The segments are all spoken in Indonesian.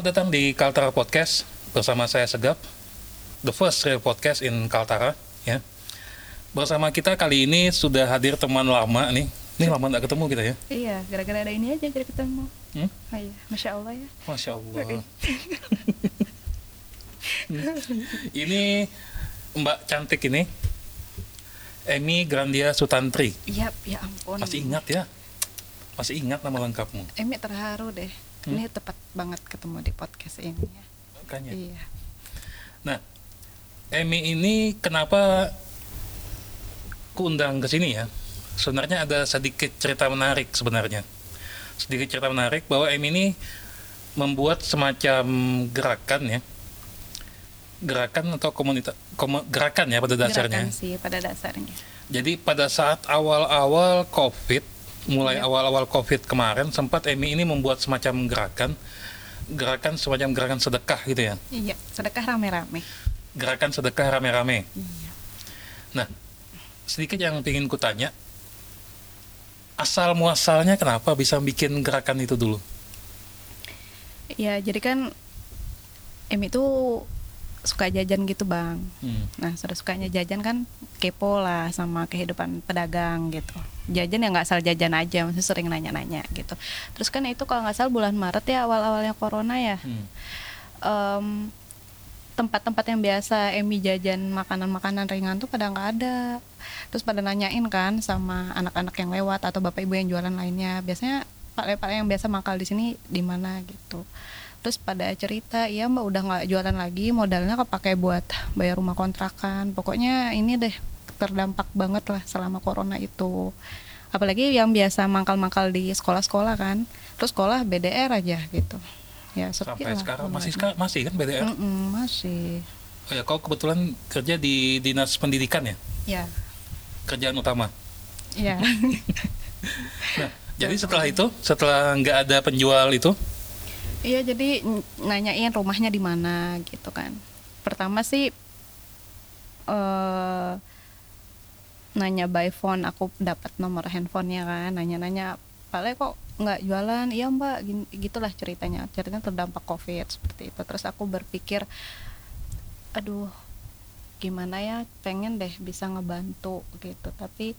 Selamat datang di Kaltara Podcast bersama saya Segap, the first real podcast in Kaltara. Ya, bersama kita kali ini sudah hadir teman lama nih. Ini lama nggak ketemu kita ya. Iya, gara-gara ada ini aja jadi ketemu. Hmm? Oh, iya, masya Allah ya. Masya Allah. ini Mbak cantik ini, Emi Grandia Sutantri. Iya, ya ampun. Masih ingat ya? Masih ingat nama lengkapmu? Emi terharu deh. Hmm? Ini tepat banget ketemu di podcast ini ya. Makanya. Iya. Nah, Emi ini kenapa kuundang ke sini ya? Sebenarnya ada sedikit cerita menarik sebenarnya. Sedikit cerita menarik bahwa Emi ini membuat semacam gerakan ya. Gerakan atau komunitas komu- gerakan ya pada dasarnya. Gerakan sih pada dasarnya. Jadi pada saat awal-awal Covid, mulai Iya. awal-awal Covid kemarin sempat Emi ini membuat semacam gerakan gerakan semacam gerakan sedekah gitu ya. Iya, sedekah rame-rame. Gerakan sedekah rame-rame. Iya. Nah, sedikit yang ingin kutanya, asal muasalnya kenapa bisa bikin gerakan itu dulu? Iya, jadi kan Emi tuh suka jajan gitu bang. Hmm. Nah, sudah sukanya jajan kan kepo lah sama kehidupan pedagang gitu. Jajan ya nggak asal jajan aja, maksudnya sering nanya-nanya gitu. Terus kan itu kalau nggak salah bulan Maret ya awal-awalnya corona ya. Hmm. em, tempat-tempat yang biasa Emi jajan makanan-makanan ringan tuh pada nggak ada. Terus pada nanyain kan sama anak-anak yang lewat atau bapak ibu yang jualan lainnya. Biasanya pak-pak yang biasa mangkal di sini di mana gitu. Terus pada cerita, iya mbak udah nggak jualan lagi, modalnya kepake buat bayar rumah kontrakan. Pokoknya ini deh terdampak banget lah selama corona itu. Apalagi yang biasa mangkal-mangkal di sekolah-sekolah kan. Terus sekolah BDR aja gitu. Ya Sampai lah sekarang masih ska- masih kan BDR? Mm-mm, masih. Oh ya, kau kebetulan kerja di dinas pendidikan ya, Ya, kerjaan utama. ya. Nah, jadi setelah itu, setelah nggak ada penjual itu, Iya, jadi nanyain rumahnya di mana gitu kan. Pertama sih eh nanya by phone, aku dapat nomor handphonenya kan, nanya-nanya, Pak Le kok nggak jualan? Iya Mbak, gitulah ceritanya. Ceritanya terdampak COVID seperti itu. Terus aku berpikir, aduh, gimana ya? Pengen deh bisa ngebantu gitu, tapi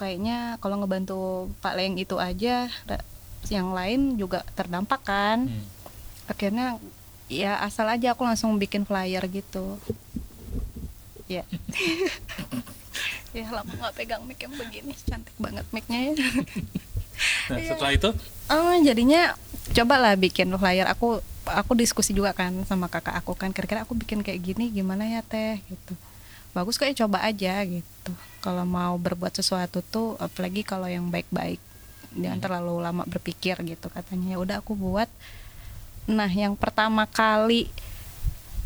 kayaknya kalau ngebantu Pak Leng itu aja yang lain juga terdampak kan. Hmm, akhirnya ya asal aja aku langsung bikin flyer gitu. Ya. Ya lama nggak pegang mic yang begini cantik banget micnya ya. Nah Iya. setelah itu, oh jadinya cobalah bikin flyer. Aku aku diskusi juga kan sama kakak aku kan kira-kira aku bikin kayak gini gimana ya teh? Gitu. Bagus kayak coba aja gitu. Kalau mau berbuat sesuatu tuh apalagi kalau yang baik-baik jangan terlalu lama berpikir gitu katanya. Ya udah aku buat. Nah yang pertama kali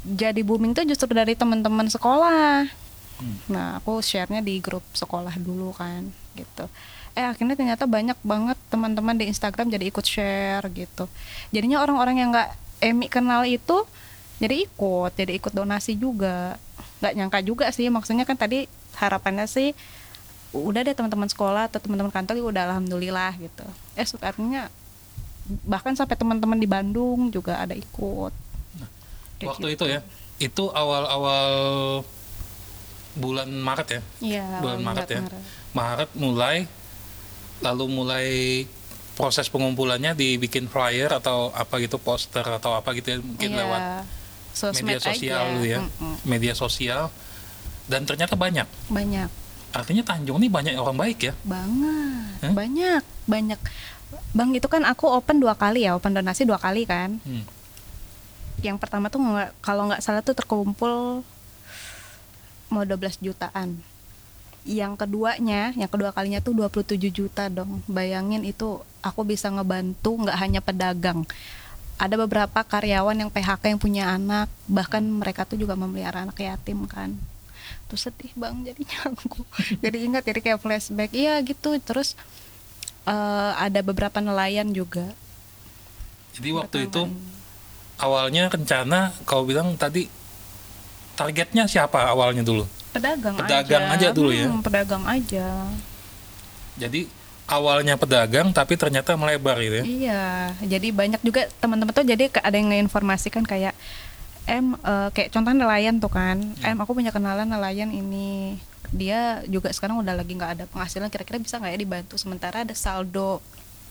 jadi booming tuh justru dari teman-teman sekolah. Hmm. nah aku share-nya di grup sekolah dulu kan gitu. Eh akhirnya ternyata banyak banget teman-teman di Instagram jadi ikut share gitu. Jadinya orang-orang yang nggak Emi kenal itu jadi ikut jadi ikut donasi juga. Nggak nyangka juga sih maksudnya kan tadi harapannya sih udah deh teman-teman sekolah atau teman-teman kantor udah alhamdulillah gitu eh artinya bahkan sampai teman-teman di Bandung juga ada ikut Kayak waktu gitu. itu ya, itu awal-awal bulan Maret ya, Iya, bulan Maret ya. Maret. Maret mulai lalu mulai proses pengumpulannya dibikin flyer atau apa gitu poster atau apa gitu ya mungkin Iya, lewat media sosial aja. dulu ya Mm-mm. media sosial dan ternyata banyak banyak artinya Tanjung ini banyak orang baik ya? Banget. Hah? banyak banyak. Bang itu kan aku open dua kali ya open donasi dua kali kan. Hmm. yang pertama tuh nggak kalau nggak salah tuh terkumpul mau 12 jutaan. Yang keduanya yang kedua kalinya tuh 27 juta dong. Bayangin itu aku bisa ngebantu nggak hanya pedagang. Ada beberapa karyawan yang PHK yang punya anak bahkan mereka tuh juga memelihara anak yatim kan tuh sedih bang jadinya aku. Jadi ingat jadi kayak flashback. Iya gitu. Terus eh, ada beberapa nelayan juga. Jadi waktu itu Pertama. awalnya rencana kau bilang tadi targetnya siapa awalnya dulu? Pedagang, Pedagang aja. dulu ya? Hmm, pedagang aja. Jadi awalnya pedagang tapi ternyata melebar gitu ya. Iya, jadi banyak juga teman-teman tuh jadi ada yang ngeinformasikan kayak em eh, kayak contohnya nelayan tuh kan, em aku punya kenalan nelayan ini. Dia juga sekarang udah lagi nggak ada penghasilan. Kira-kira bisa nggak ya dibantu? Sementara ada saldo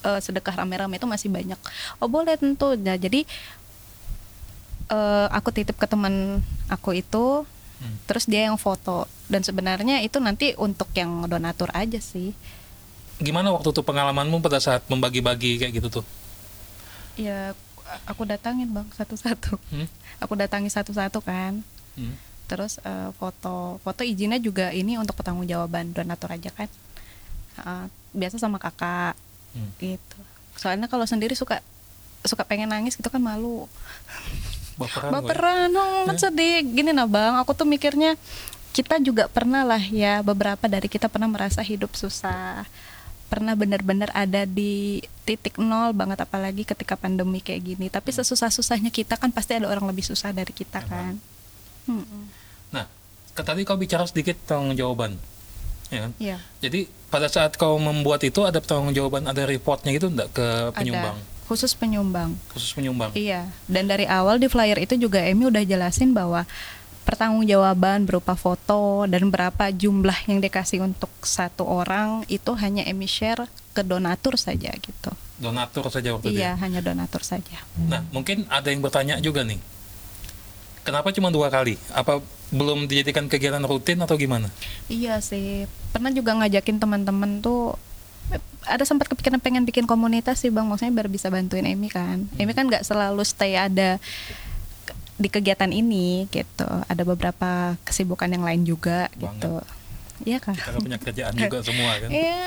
eh, sedekah rame-rame itu masih banyak. Oh boleh tentu. Nah jadi eh, aku titip ke teman aku itu Hmm. terus dia yang foto. Dan sebenarnya itu nanti untuk yang donatur aja sih. Gimana waktu itu pengalamanmu pada saat membagi-bagi kayak gitu tuh? ya aku datangin bang satu-satu. Hmm? aku datangi satu-satu kan. Hmm. terus eh, foto foto izinnya juga ini untuk pertanggungjawaban donatur aja kan. Eh, biasa sama kakak Hmm. gitu. Soalnya kalau sendiri suka suka pengen nangis gitu kan malu. Baperan, baperan oh, kan sedih gini nah bang aku tuh mikirnya kita juga pernah lah ya beberapa dari kita pernah merasa hidup susah pernah benar-benar ada di titik nol banget apalagi ketika pandemi kayak gini tapi sesusah-susahnya kita kan pasti ada orang lebih susah dari kita kan Mm-mm. Nah, tadi kau bicara sedikit tanggung jawaban. Ya kan? Iya. Jadi pada saat kau membuat itu ada tanggung jawaban, ada reportnya gitu enggak ke penyumbang? ada khusus penyumbang Khusus penyumbang. Iya, dan dari awal di flyer itu juga Emi udah jelasin bahwa pertanggungjawaban berupa foto dan berapa jumlah yang dikasih untuk satu orang itu hanya Emi share ke donatur saja gitu. Donatur saja waktu itu. Iya, ya? hanya donatur saja. Nah, mungkin ada yang bertanya juga nih. Kenapa cuma dua kali? Apa belum dijadikan kegiatan rutin atau gimana? Iya sih, pernah juga ngajakin teman-teman tuh ada sempat kepikiran pengen bikin komunitas sih bang, maksudnya biar bisa bantuin Emi kan. Emi kan nggak selalu stay ada di kegiatan ini gitu. Ada beberapa kesibukan yang lain juga Banget. gitu. Iya kan? Kita punya kerjaan juga semua kan? Iya,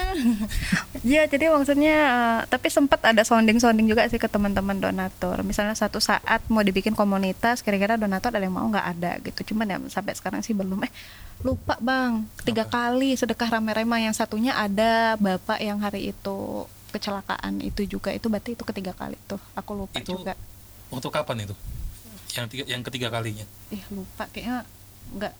Iya, jadi maksudnya eh, tapi sempat ada sounding-sounding juga sih ke teman-teman donatur. Misalnya satu saat mau dibikin komunitas, kira-kira donatur ada yang mau nggak ada gitu. Cuman ya sampai sekarang sih belum. Eh lupa bang, tiga Apa? kali sedekah rame-rame yang satunya ada bapak yang hari itu kecelakaan itu juga itu berarti itu ketiga kali tuh. Aku lupa Itu juga. Untuk kapan itu? Yang tiga, yang ketiga kalinya. Ih lupa kayaknya nggak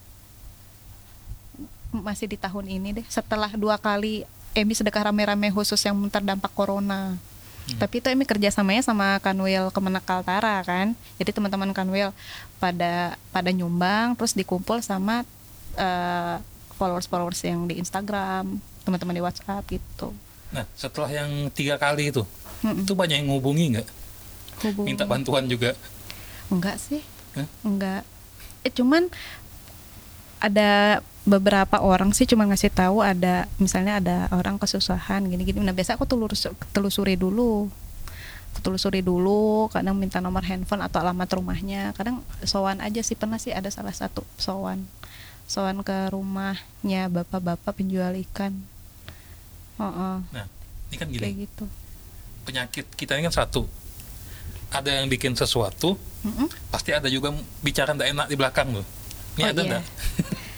masih di tahun ini deh. Setelah dua kali Emi sedekah rame-rame khusus yang terdampak corona. Hmm. Tapi itu Emi kerjasamanya sama Kanwil Kemenak Kaltara kan. Jadi teman-teman Kanwil pada pada nyumbang terus dikumpul sama eh, followers-followers yang di Instagram, teman-teman di WhatsApp gitu. Nah, setelah yang tiga kali itu, itu banyak yang ngubungi nggak? Minta bantuan juga. Enggak sih. Hah? Enggak. Eh cuman ada beberapa orang sih cuma ngasih tahu ada misalnya ada orang kesusahan gini-gini. Nah, biasa aku telurus, telusuri dulu. Aku telusuri dulu, kadang minta nomor handphone atau alamat rumahnya. Kadang sowan aja sih pernah sih ada salah satu sowan. Sowan ke rumahnya bapak-bapak penjual ikan. Heeh, Nah, ini kan kayak gini, gitu. penyakit kita ini kan satu. Ada yang bikin sesuatu, Mm-mm. pasti ada juga bicara nggak enak di belakang loh. Ini Oh, ada iya. nggak?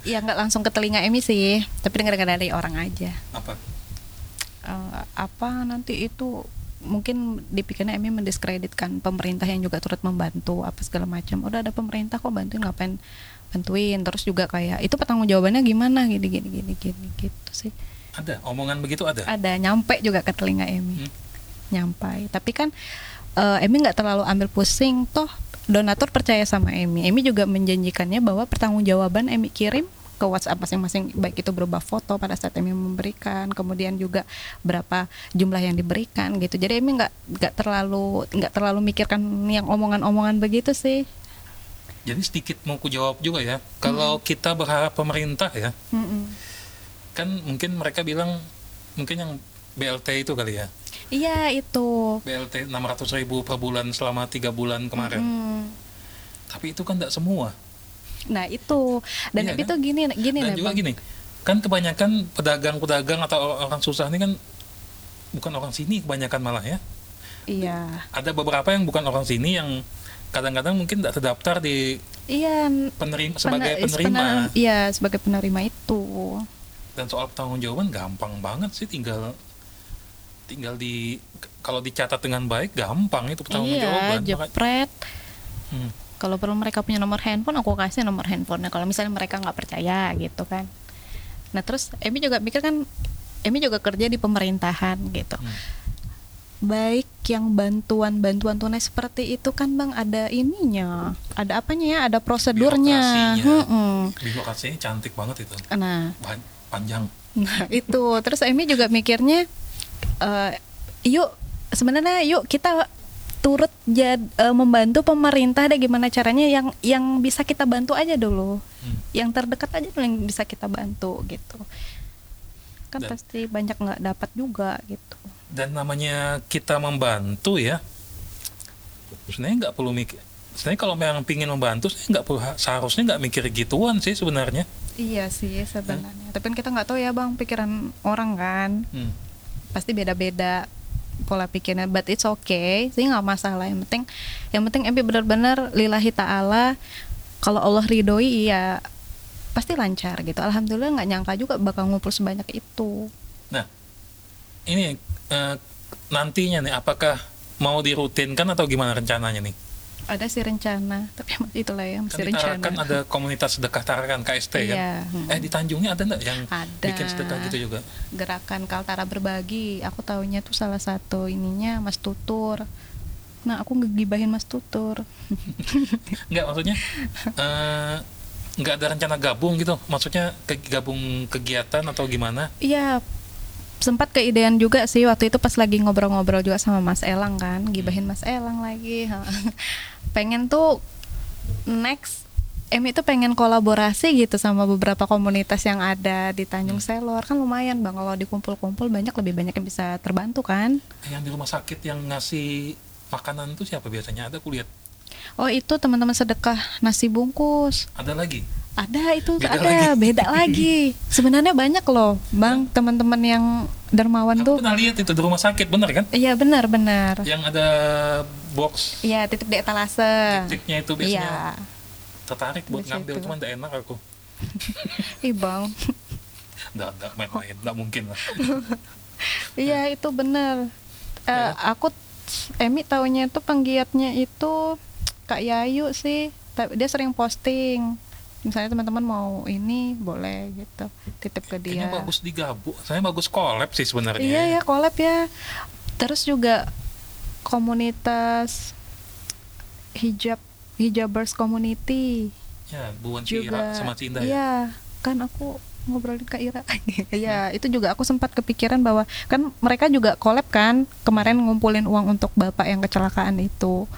Ya nggak langsung ke telinga Emi sih, tapi dengar-dengar dari orang aja. Apa? Eh, apa nanti itu mungkin dipikirnya Emi mendiskreditkan pemerintah yang juga turut membantu apa segala macam. Udah ada pemerintah kok bantuin ngapain bantuin terus juga kayak itu pertanggung jawabannya gimana gini gini gini gini gitu sih. Ada, omongan begitu ada. Ada nyampe juga ke telinga Emi. Hmm. Nyampai. Tapi kan eh, Emi nggak terlalu ambil pusing toh donatur percaya sama Emi. Emi juga menjanjikannya bahwa pertanggungjawaban Emi kirim ke WhatsApp masing-masing baik itu berupa foto pada saat Emi memberikan, kemudian juga berapa jumlah yang diberikan gitu. Jadi Emi nggak nggak terlalu nggak terlalu mikirkan yang omongan-omongan begitu sih. Jadi sedikit mau ku jawab juga ya. Kalau kita berharap pemerintah ya, Mm-mm. kan mungkin mereka bilang mungkin yang BLT itu kali ya. Iya itu. BLT 600 ribu per bulan selama tiga bulan kemarin. Mm. Tapi itu kan tidak semua. Nah itu dan Iya Emi kan? gini gini Dan juga Bang. gini, kan kebanyakan pedagang-pedagang atau orang susah ini kan bukan orang sini kebanyakan malah ya. Iya. Ada beberapa yang bukan orang sini yang kadang-kadang mungkin tidak terdaftar di Iya. penerima sebagai Pener- penerima. pener- Iya sebagai penerima itu. Dan soal pertanggungjawaban gampang banget sih tinggal tinggal di kalau dicatat dengan baik gampang itu Iya, pertanggungjawaban. Maka- jepret. Hmm. Kalau perlu mereka punya nomor handphone, aku kasih nomor handphonenya. Kalau misalnya mereka nggak percaya gitu kan. Nah terus Emi juga mikir kan Emi juga kerja di pemerintahan gitu. Hmm. Baik yang bantuan-bantuan tunai seperti itu kan bang ada ininya, ada apanya ya, ada prosedurnya. Birokrasinya. Birokrasinya cantik banget itu. Nah, Panjang. Nah itu terus Emi juga mikirnya eh, yuk sebenarnya yuk kita turut jad, eh, membantu pemerintah deh gimana caranya yang yang bisa kita bantu aja dulu Hmm. yang terdekat aja dulu yang bisa kita bantu gitu kan Dan- pasti banyak nggak dapat juga gitu Dan namanya kita membantu ya. Sebenarnya nggak perlu mikir. Sebenarnya kalau memang pingin membantu, saya nggak perlu seharusnya nggak mikir gituan sih sebenarnya. iya sih sebenarnya tapi kan kita nggak tahu ya bang pikiran orang kan Hmm. Pasti beda-beda pola pikirnya but it's okay. Sih nggak masalah. Yang penting yang penting Empi benar-benar lillahi ta'ala. Kalau Allah ridhoi ya pasti lancar gitu. Alhamdulillah nggak nyangka juga bakal ngumpul sebanyak itu. Nah, ini eh, nantinya nih, apakah mau dirutinkan atau gimana rencananya nih? Ada sih rencana tapi itulah ya masih Kan rencana Tarakan ada komunitas sedekah Tarakan KST kan? Iya, hmm. Eh di Tanjungnya ada nggak yang Ada. bikin sedekah gitu juga? gerakan Kaltara berbagi aku taunya tuh salah satu ininya Mas Tutur nah aku ngegibahin Mas Tutur Nggak maksudnya eh, nggak ada rencana gabung gitu? Maksudnya ke- gabung kegiatan atau gimana? Iya, sempat keidean juga sih waktu itu pas lagi ngobrol-ngobrol juga sama Mas Elang kan, gibahin Mas Elang lagi. pengen tuh next Emi itu pengen kolaborasi gitu sama beberapa komunitas yang ada di Tanjung Selor kan lumayan bang kalau dikumpul-kumpul banyak lebih banyak yang bisa terbantu kan. Yang di rumah sakit yang ngasih makanan itu siapa biasanya? Ada kulihat. Oh itu teman-teman sedekah nasi bungkus. Ada lagi. Ada itu Beda ada lagi. beda lagi. Sebenarnya banyak loh bang teman-teman yang dermawan Aku tuh. pernah lihat itu di rumah sakit, bener kan? Iya benar benar. Yang ada box Iya titip di etalase. titiknya itu biasanya Iya. tertarik buat Di ngambil cuman tidak enak aku Ih bang. nggak nggak main-main nggak mungkin lah Iya itu benar. Eh, Ya. aku Emi taunya itu penggiatnya itu Kak Yayu sih. Dia sering posting. Misalnya teman-teman mau ini boleh gitu. Titip ke dia. kayaknya bagus digabung saya bagus collab sih sebenarnya Iya ya collab ya. Terus juga komunitas hijab hijabers community ya buan si Ira juga. sama si Indah ya Iya, kan aku ngobrolin ke Ira. Iya, itu juga aku sempat kepikiran bahwa kan mereka juga collab kan kemarin ngumpulin uang untuk bapak yang kecelakaan itu.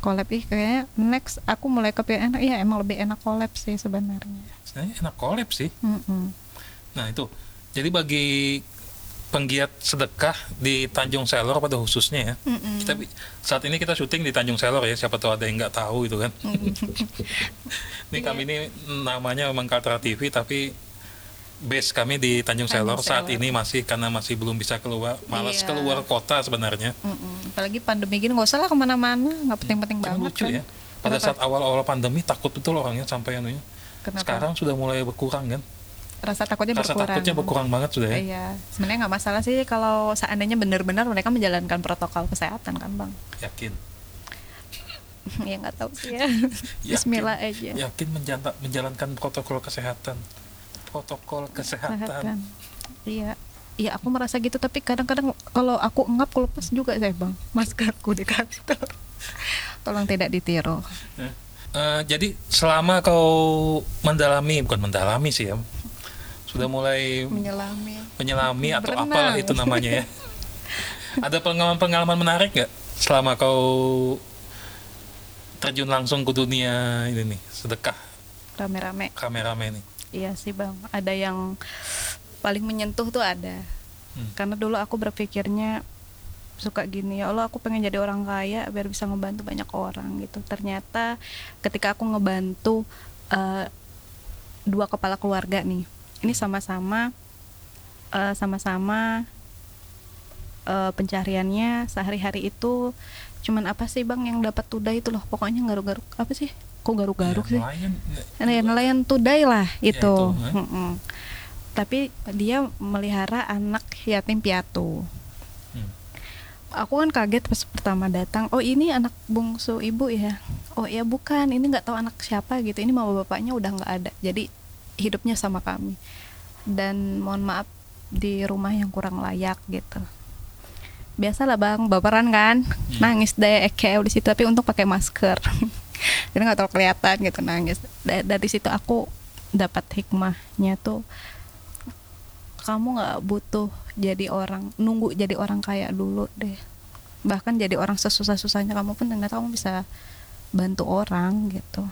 Collab ih kayaknya next aku mulai kepikiran enak ya emang lebih enak collab sih sebenarnya. sebenarnya enak collab sih Mm-mm. nah itu jadi bagi penggiat sedekah di Tanjung Selor pada khususnya ya Mm-mm. kita saat ini kita syuting di Tanjung Selor ya siapa tahu ada yang nggak tahu itu kan Mm. ini kami ini namanya memang Kaltara TV tapi base kami di Tanjung Tanjung Selor saat ini masih karena masih belum bisa keluar malas Iya. keluar kota sebenarnya Mm-mm. Apalagi pandemi gini nggak usah lah ke mana-mana, nggak penting-penting banget lucu kan. ya pada Kenapa? saat awal-awal pandemi takut betul orangnya sampai anunya Kenapa? sekarang sudah mulai berkurang kan rasa takutnya rasa berkurang. takutnya berkurang banget sudah ya Iya, sebenarnya nggak masalah sih kalau seandainya benar-benar mereka menjalankan protokol kesehatan kan bang. yakin ya nggak tahu sih ya. Yakin. Bismillah aja. yakin menjalankan protokol kesehatan protokol kesehatan Kesehatan. Iya. Iya aku merasa gitu tapi kadang-kadang kalau aku engap aku lepas juga saya bang maskerku di kantor. Tolong tidak ditiru. Eh, jadi selama kau mendalami bukan mendalami sih ya sudah mulai Menyelami. menyelami atau Berenang. apalah itu namanya ya ada pengalaman-pengalaman menarik nggak selama kau terjun langsung ke dunia ini nih sedekah Rame-rame. kameramen ini Iya sih bang. Ada yang paling menyentuh tuh ada. Hmm. Karena dulu aku berpikirnya suka gini ya Allah aku pengen jadi orang kaya biar bisa ngebantu banyak orang gitu ternyata ketika aku ngebantu eh, dua kepala keluarga nih ini sama-sama eh, sama-sama eh, pencariannya sehari-hari itu cuman apa sih bang yang dapat tudai itu loh pokoknya garuk-garuk apa sih kok garuk-garuk Ya, sih? nelayan nelayan nelayan tudai lah itu, itu, eh. Mm-mm. tapi dia melihara anak yatim piatu. Hmm. aku kan kaget pas pertama datang oh ini anak bungsu ibu ya? Oh ya bukan. Ini nggak tahu anak siapa gitu. Ini mama bapaknya udah nggak ada jadi hidupnya sama kami. Dan mohon maaf di rumah yang kurang layak gitu. Biasalah bang. Baperan kan? Nangis deh ekeu di situ. Tapi untuk pakai masker jadi nggak terlalu kelihatan gitu nangis. Da- dari situ aku dapat hikmahnya tuh kamu nggak butuh jadi orang nunggu jadi orang kaya dulu deh. Bahkan jadi orang sesusah-susahnya kamu pun ternyata kamu bisa bantu orang gitu.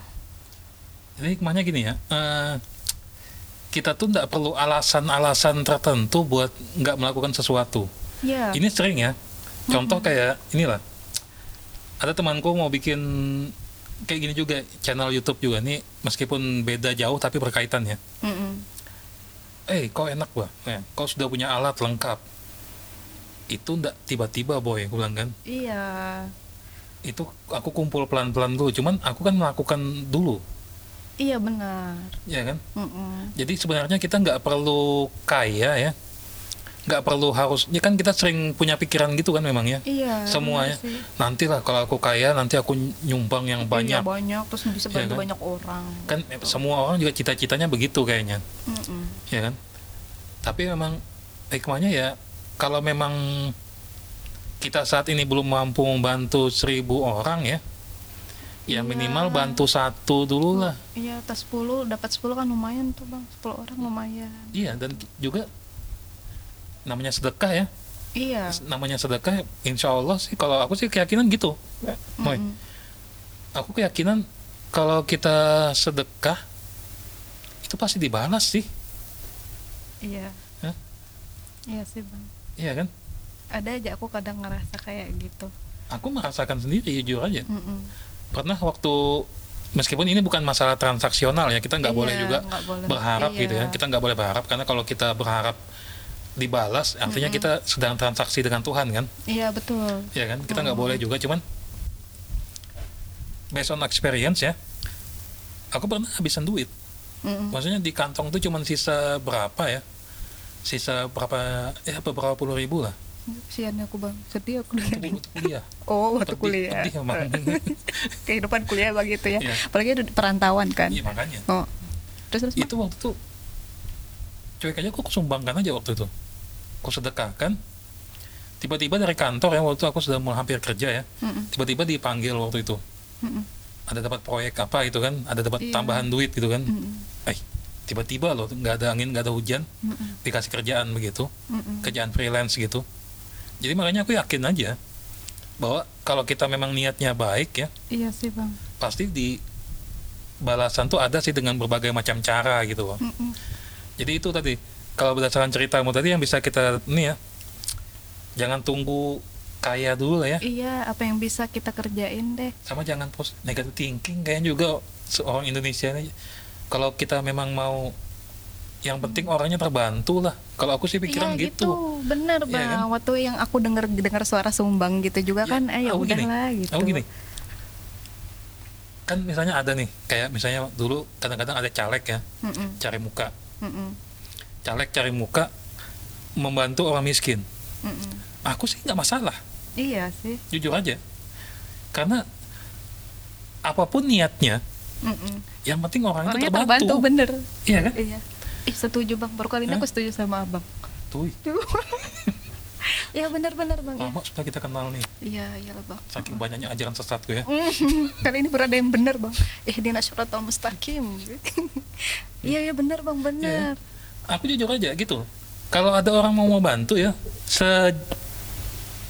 Jadi hikmahnya gini ya, eh, kita tuh nggak perlu alasan-alasan tertentu buat nggak melakukan sesuatu. Iya. Ini sering ya, contoh kayak inilah, ada temanku mau bikin kayak gini juga channel YouTube juga nih, meskipun beda jauh tapi berkaitan ya. Mm-mm. Eh, kau enak gua, ya, kau sudah punya alat lengkap. Itu ndak tiba-tiba boy, aku bilang kan. Iya. Itu aku kumpul pelan-pelan dulu, cuman aku kan melakukan dulu, Iya benar. ya kan? Mm-mm. Jadi sebenarnya kita nggak perlu kaya ya, nggak perlu harus. Ya kan kita sering punya pikiran gitu kan memang ya. Iya. Semuanya. benar sih. Nanti lah kalau aku kaya, nanti aku nyumbang yang Iya, banyak. banyak terus bisa Iya bantu kan? banyak orang. Kan eh, semua orang juga cita-citanya begitu kayaknya, Mm-mm. ya kan? Tapi memang hikmahnya ya, kalau memang kita saat ini belum mampu membantu seribu orang ya, ya Iya. minimal bantu satu dulu lah. Iya, tas 10 dapat 10 kan lumayan tuh, Bang. 10 orang lumayan. Iya dan juga namanya sedekah ya. Iya. namanya sedekah insya Allah sih kalau aku sih keyakinan gitu Moy. Mm-mm. aku keyakinan kalau kita sedekah itu pasti dibalas sih Iya. Hah? Iya sih, Bang. iya kan Ada aja aku kadang ngerasa kayak gitu. aku merasakan sendiri jujur aja Mm-mm. pernah waktu meskipun ini bukan masalah transaksional ya kita nggak Iya, boleh juga boleh. berharap gitu ya Iya. kita nggak boleh berharap karena kalau kita berharap dibalas artinya Mm-mm. kita sedang transaksi dengan Tuhan kan Iya, betul. ya kan kita nggak Mm. boleh juga cuman based on experience ya aku pernah habisan duit Mm-mm. maksudnya di kantong tuh cuman sisa berapa ya sisa berapa ya beberapa puluh ribu lah Kesian aku, Bang. Sedih aku Itu lihat. kuliah Oh, waktu kuliah. emang. Kehidupan kuliah begitu ya. Iya. Apalagi udah perantauan kan. iya makanya Oh. Terus terus itu waktu itu cuek aja aku sumbangkan aja waktu itu aku sedekahkan tiba-tiba dari kantor ya waktu itu aku sudah mau hampir kerja ya Mm-mm. tiba-tiba dipanggil waktu itu Mm-mm. ada dapat proyek apa gitu kan ada dapat Iya. tambahan duit gitu kan Mm-mm. eh tiba-tiba loh nggak ada angin nggak ada hujan Mm-mm. dikasih kerjaan begitu Mm-mm. kerjaan freelance gitu jadi makanya aku yakin aja bahwa kalau kita memang niatnya baik ya Iya sih, Bang. pasti di balasan tuh ada sih dengan berbagai macam cara gitu loh Mm-mm. jadi itu tadi kalau berdasarkan ceritamu tadi yang bisa kita ini ya jangan tunggu kaya dulu lah ya Iya, apa yang bisa kita kerjain deh. sama jangan pos negative thinking kayaknya juga seorang Indonesia ini kalau kita memang mau yang penting orangnya terbantu lah kalau aku sih pikiran iya gitu. gitu. Bener, Iya Bang. kan? Waktu yang aku denger dengar suara sumbang gitu juga Ya, kan, eh ya aku gini, udahlah gitu. Aku gini kan misalnya ada nih kayak misalnya dulu kadang-kadang ada caleg ya Mm-mm. cari muka Mm-mm. Caleg cari muka membantu orang miskin Mm-mm. aku sih nggak masalah Iya sih. jujur aja karena apa pun niatnya Mm-mm. yang penting orang itu Orangnya terbantu, terbantu bener. iya kan Iya. Ih setuju bang. Baru kali ini aku setuju sama abang. tuh Iya bener-bener bang. ya. lama sudah kita kenal nih Iya iya lah bang. saking banyaknya ajaran sesatku ya Mm, Kali ini berada yang bener bang. Eh di nasyaratul mustaqim. Iya iya bener bang bener. Aku jujur aja gitu kalau ada orang mau mau bantu ya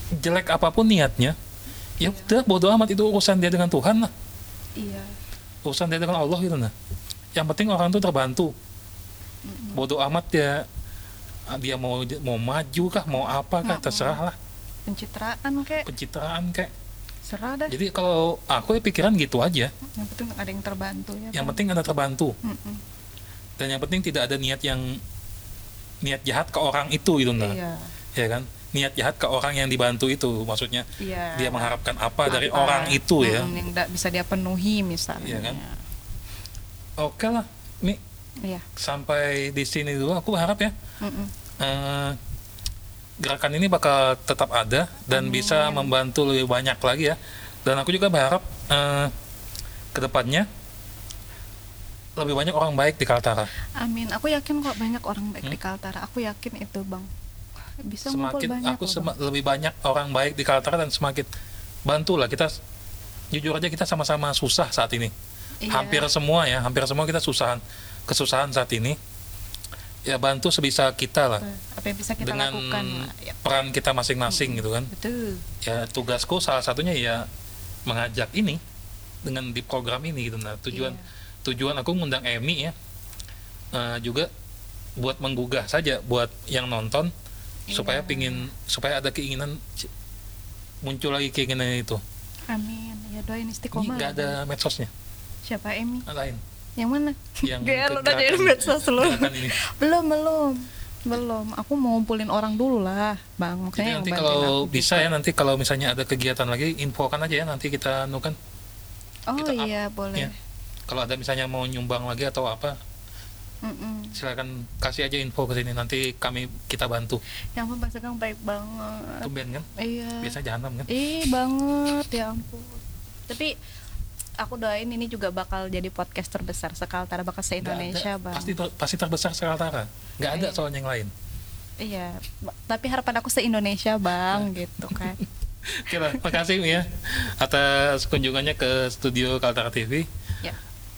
sejelek apa pun niatnya ya udah bodo amat itu urusan dia dengan Tuhan lah Iya. urusan dia dengan Allah gitu nah yang penting orang tuh terbantu bodo amat ya dia mau mau maju kah mau apa kah terserah lah Pencitraan kek. pencitraan kayak Serah dah. jadi kalau aku ya pikiran gitu aja Yang penting ada yang terbantu ya. yang Bang. penting ada terbantu Mm-mm. Dan yang penting tidak ada niat yang niat jahat ke orang itu gitu nah Iya. ya kan niat jahat ke orang yang dibantu itu maksudnya Iya. dia mengharapkan apa, dari orang itu ya Mm, yang tidak bisa dia penuhi misalnya. Iya kan? oke lah nih Iya. sampai di sini dulu aku berharap ya eh, gerakan ini bakal tetap ada dan Amin. bisa membantu lebih banyak lagi ya dan aku juga berharap eh, ke depannya lebih banyak orang baik di Kaltara. Amin. Aku yakin kok banyak orang baik di Kaltara. Aku yakin itu, Bang. Bisa semakin banyak aku Bang. lebih banyak orang baik di Kaltara dan semakin bantulah kita jujur aja kita sama-sama susah saat ini Iya. hampir semua ya hampir semua kita susahan kesusahan saat ini ya bantu sebisa kita lah apa yang bisa kita dengan lakukan ya, peran kita masing-masing gitu kan betul ya tugasku salah satunya ya mengajak ini dengan di program ini gitu nah tujuan Iya. Tujuan aku ngundang Emi ya eh, juga buat menggugah saja buat yang nonton supaya Iya. pingin supaya ada keinginan muncul lagi keinginan itu. Amin. Ya doain ini istiqomah nggak ada medsosnya. Siapa Emi lain. Yang mana? Yang ke nanyain gerakan- medsos lu. ini. Belum belum. Belum. Aku mau ngumpulin orang dulu lah bang. Jadi nanti kalau aku bisa ya nanti kalau misalnya ada kegiatan lagi infokan aja ya nanti kita nukan oh kita up, iya boleh. ya. Kalau ada misalnya mau nyumbang lagi atau apa Mm-mm. silakan kasih aja info ke sini nanti kami kita bantu yang ampun Bang Segang baik banget tumben kan iya biasa jahanam kan Ih banget ya ampun. Tapi aku doain ini juga bakal jadi podcast terbesar sekaltara bakal se. Indonesia bang. pasti ter- pasti terbesar sekaltara nggak ada Iya. soalnya yang lain Iya. Tapi harapan aku se Indonesia bang gitu kan. Oke lah, makasih Mi, ya atas kunjungannya ke studio Kaltara TV.